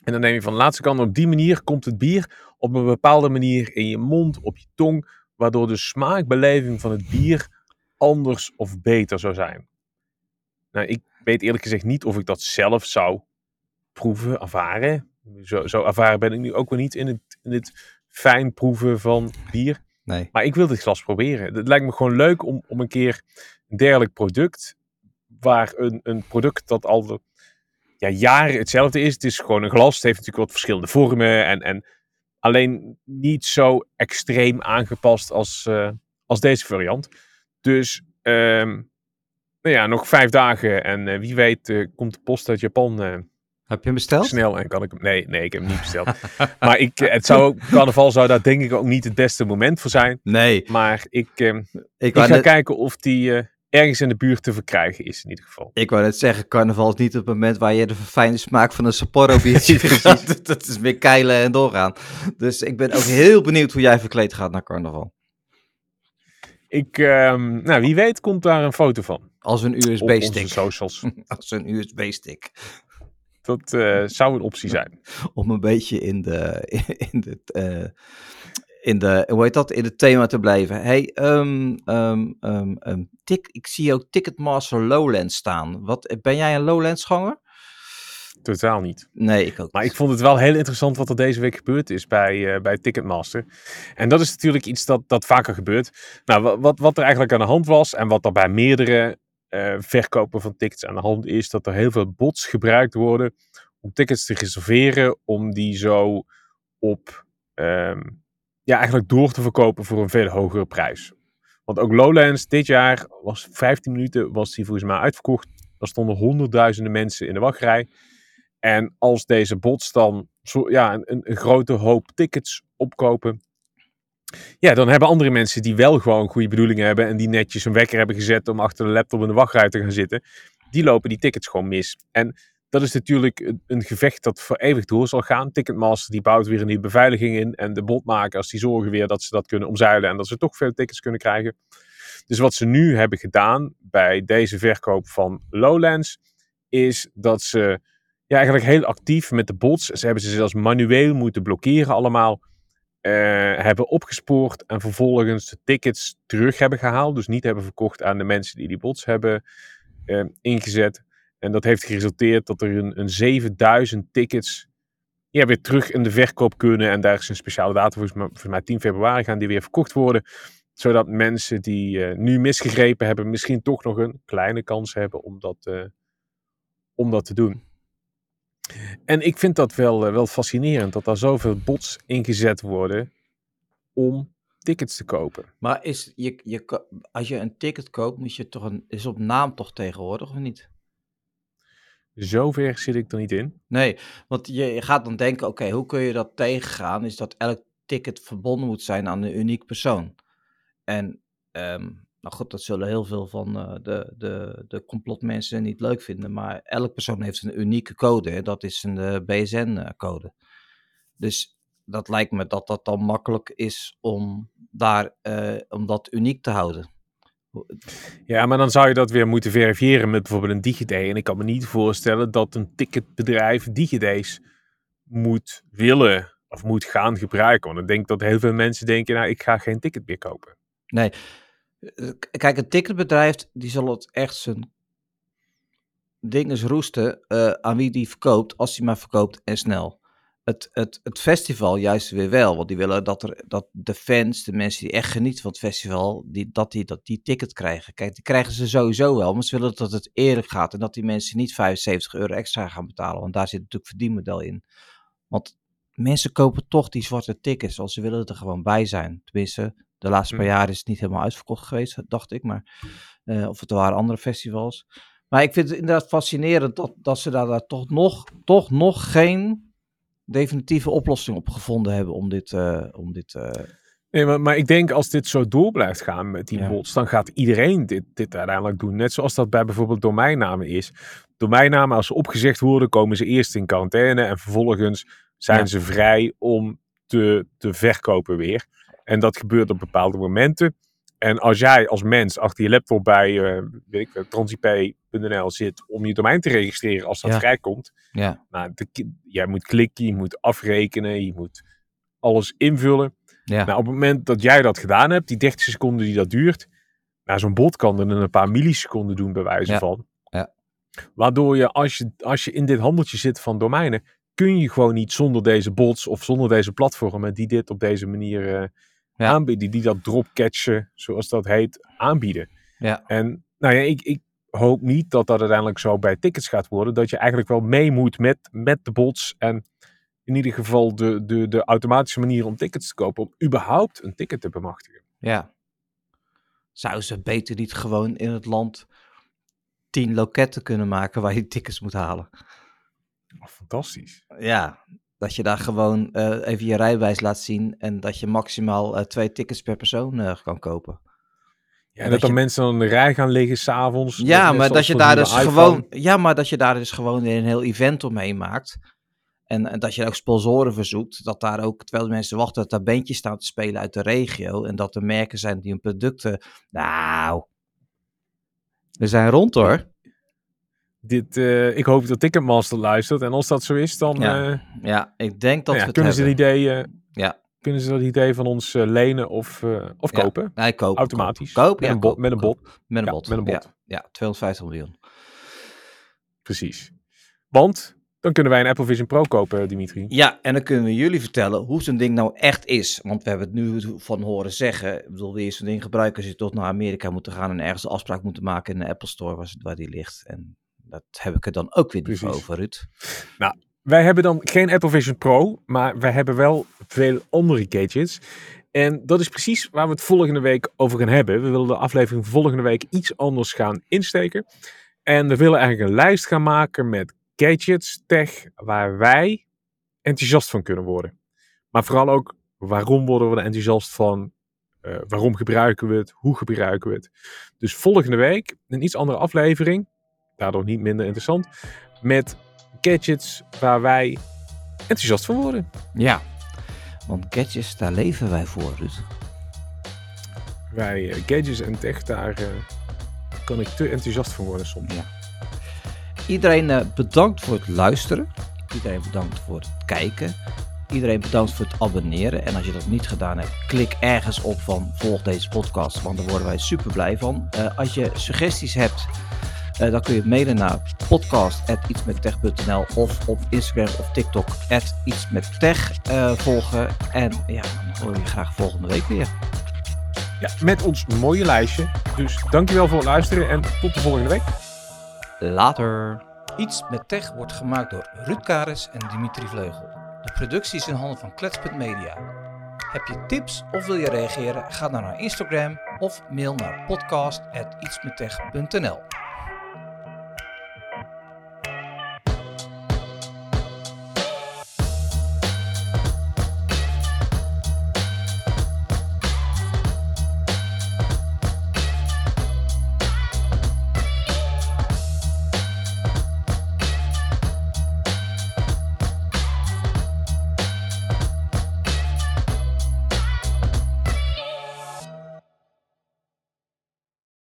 En dan neem je van de laatste kant. op die manier komt het bier op een bepaalde manier in je mond, op je tong. Waardoor de smaakbeleving van het bier anders of beter zou zijn. Nou, ik weet eerlijk gezegd niet of ik dat zelf zou proeven, ervaren. Zo, zo ervaren ben ik nu ook wel niet in het, in het fijn proeven van bier. Nee. Maar ik wil dit glas proberen. Het lijkt me gewoon leuk om, om een keer een dergelijk product, waar een, een product dat al ja, jaren hetzelfde is. Het is gewoon een glas. Het heeft natuurlijk wat verschillende vormen. En, en alleen niet zo extreem aangepast als, uh, als deze variant. Dus um, nou ja, nog vijf dagen. En uh, wie weet uh, komt de post uit Japan heb je hem besteld? Snel en kan ik hem. Nee, nee, ik heb hem niet besteld. maar ik, het zou, carnaval zou daar denk ik ook niet het beste moment voor zijn. Nee. Maar ik, eh, ik, ga kijken of die eh, ergens in de buurt te verkrijgen is in ieder geval. Ik wou net zeggen, carnaval is niet het moment waar je de verfijnde smaak van een Sapporo biertje gaat. Dat is meer keilen en doorgaan. Dus ik ben ook heel benieuwd hoe jij verkleed gaat naar carnaval. Ik, um, nou wie weet komt daar een foto van. Als een USB-stick. Op onze socials. Als een USB-stick. Dat uh, zou een optie zijn. Om een beetje in de, in de, uh, in de, hoe heet dat, in het thema te blijven. Hey, um, um, um, tik, ik zie ook Ticketmaster Lowlands staan. Wat, ben jij een Lowlands ganger? Totaal niet. Nee, ik ook Maar ik vond het wel heel interessant wat er deze week gebeurd is bij, uh, bij Ticketmaster. En dat is natuurlijk iets dat, dat vaker gebeurt. Nou, wat, wat er eigenlijk aan de hand was en wat er bij meerdere uh, verkopen van tickets aan de hand is dat er heel veel bots gebruikt worden om tickets te reserveren, om die zo op, um, ja, eigenlijk door te verkopen voor een veel hogere prijs. Want ook Lowlands dit jaar was 15 minuten, was die volgens mij uitverkocht. Er stonden honderdduizenden mensen in de wachtrij. En als deze bots dan zo, ja, een, een grote hoop tickets opkopen, ja, dan hebben andere mensen die wel gewoon goede bedoelingen hebben en die netjes een wekker hebben gezet om achter de laptop in de wachtrij te gaan zitten, die lopen die tickets gewoon mis. En dat is natuurlijk een gevecht dat voor eeuwig door zal gaan. Ticketmaster die bouwt weer een nieuwe beveiliging in en de botmakers die zorgen weer dat ze dat kunnen omzeilen en dat ze toch veel tickets kunnen krijgen. Dus wat ze nu hebben gedaan bij deze verkoop van Lowlands is dat ze ja, eigenlijk heel actief met de bots, ze hebben ze zelfs manueel moeten blokkeren allemaal, uh, hebben opgespoord en vervolgens de tickets terug hebben gehaald. Dus niet hebben verkocht aan de mensen die die bots hebben uh, ingezet. En dat heeft geresulteerd dat er een, een 7000 tickets weer terug in de verkoop kunnen. En daar is een speciale datum, volgens mij, mij 10 februari gaan die weer verkocht worden. Zodat mensen die uh, nu misgegrepen hebben, misschien toch nog een kleine kans hebben om dat, om dat te doen. En ik vind dat wel, uh, wel fascinerend dat er zoveel bots ingezet worden om tickets te kopen. Maar is je, je, als je een ticket koopt, moet je toch een, is op naam toch tegenwoordig of niet? Zover zit ik er niet in. Nee, want je, je gaat dan denken, oké, okay, hoe kun je dat tegengaan? Is dat elk ticket verbonden moet zijn aan een uniek persoon. En um, nou goed, dat zullen heel veel van uh, de, de, de complotmensen niet leuk vinden. Maar elk persoon heeft een unieke code. Hè? Dat is een uh, BSN-code. Dus dat lijkt me dat dat dan makkelijk is om, daar, uh, om dat uniek te houden. Ja, maar dan zou je dat weer moeten verifiëren met bijvoorbeeld een DigiD. En ik kan me niet voorstellen dat een ticketbedrijf DigiD's moet willen of moet gaan gebruiken. Want ik denk dat heel veel mensen denken, nou, ik ga geen ticket meer kopen. Nee, Kijk, een ticketbedrijf die zal het echt zijn dinges roesten uh, aan wie die verkoopt, als hij maar verkoopt en snel. het, het, het festival juist weer wel. Want die willen dat, er, dat de fans, de mensen die echt genieten van het festival, die, dat, die, dat die ticket krijgen. Kijk, die krijgen ze sowieso wel, maar ze willen dat het eerlijk gaat en dat die mensen niet 75 euro extra gaan betalen. Want daar zit natuurlijk verdienmodel in. Want mensen kopen toch die zwarte tickets, want ze willen er gewoon bij zijn. Tenminste, de laatste paar Hm. jaar is het niet helemaal uitverkocht geweest, dacht ik. Maar, eh, of het waren andere festivals. Maar ik vind het inderdaad fascinerend dat, dat ze daar, daar toch, nog, toch nog geen definitieve oplossing op gevonden hebben om dit. eh, om dit eh, Nee, maar, maar ik denk als dit zo door blijft gaan met die Ja. bots, dan gaat iedereen dit, dit uiteindelijk doen. Net zoals dat bij bijvoorbeeld domeinnamen is. Domeinnamen, als ze opgezegd worden, komen ze eerst in quarantaine en vervolgens zijn Ja. ze vrij om te, te verkopen weer. En dat gebeurt op bepaalde momenten. En als jij als mens achter je laptop bij eh weet ik, transip.nl zit om je domein te registreren als dat Ja. vrijkomt, ja, nou, de, jij moet klikken, je moet afrekenen, je moet alles invullen. ja, Nou, op het moment dat jij dat gedaan hebt, die 30 seconden die dat duurt, nou, zo'n bot kan er een paar milliseconden doen, bij wijze Ja. van. Ja. Waardoor je als, je, als je in dit handeltje zit van domeinen, kun je gewoon niet zonder deze bots of zonder deze platformen die dit op deze manier eh, Ja. aanbieden, die dat dropcatchen, zoals dat heet, aanbieden. ja, En nou ja, ik, ik hoop niet dat dat uiteindelijk zo bij tickets gaat worden, dat je eigenlijk wel mee moet met, met de bots en in ieder geval de, de, de automatische manier om tickets te kopen, om überhaupt een ticket te bemachtigen. ja. Zouden ze beter niet gewoon in het land tien loketten kunnen maken waar je tickets moet halen? Oh, fantastisch. Ja, dat je daar gewoon eh, even je rijbewijs laat zien en dat je maximaal eh, twee tickets per persoon eh, kan kopen. Ja, dat en dat dan je- mensen dan in de rij gaan liggen s'avonds. Ja, maar dat je daar dus gewoon, ja, maar dat je daar dus gewoon een heel event omheen maakt. En, en dat je ook sponsoren verzoekt, dat daar ook, terwijl de mensen wachten, dat daar bandjes staan te spelen uit de regio. En dat er merken zijn die hun producten, nou, we zijn rond hoor. Dit, eh, ik hoop dat Ticketmaster luistert. En als dat zo is, dan Ja, eh, Ja, ik denk dat nou ja, we het kunnen, ze hebben. idee, eh, Ja. kunnen ze dat idee van ons lenen of, of Ja. kopen. Nee, koop. Automatisch. Koop, met, ja, een bot, met een bot. Met een Ja, bot. met een bot. Ja, ja, 250 miljoen. Precies. Want dan kunnen wij een Apple Vision Pro kopen, Dimitri. Ja, en dan kunnen we jullie vertellen hoe zo'n ding nou echt is. Want we hebben het nu van horen zeggen. Ik bedoel, wil je zo'n ding gebruiken als je toch naar Amerika moet gaan en ergens een afspraak moeten maken in de Apple Store waar, waar die ligt. En dat heb ik er dan ook weer niet over, Ruud. Wij hebben dan geen Apple Vision Pro, maar wij hebben wel veel andere gadgets. En dat is precies waar we het volgende week over gaan hebben. We willen de aflevering volgende week iets anders gaan insteken. En we willen eigenlijk een lijst gaan maken met gadgets, tech, waar wij enthousiast van kunnen worden. Maar vooral ook, waarom worden we er enthousiast van? Eh, waarom gebruiken we het? Hoe gebruiken we het? Dus volgende week een iets andere aflevering. Daardoor niet minder interessant. Met gadgets waar wij enthousiast van worden. Ja, want gadgets, daar leven wij voor, Ruud. Wij eh, gadgets en tech, daar eh, kan ik te enthousiast van worden soms. Ja. Iedereen eh, bedankt voor het luisteren. Iedereen bedankt voor het kijken. Iedereen bedankt voor het abonneren. En als je dat niet gedaan hebt, klik ergens op van volg deze podcast, want daar worden wij super blij van. Als je suggesties hebt, eh, dan kun je mailen naar podcast.ietsmettech.nl of op Instagram of TikTok @ietsmettech eh, volgen. En ja, dan hoor je je graag volgende week weer. Ja, met ons mooie lijstje. Dus dankjewel voor het luisteren en tot de volgende week. Later. Iets met Tech wordt gemaakt door Ruud Karis en Dimitri Vleugel. De productie is in handen van Klets.media. Heb je tips of wil je reageren? Ga dan naar Instagram of mail naar podcast.ietsmettech.nl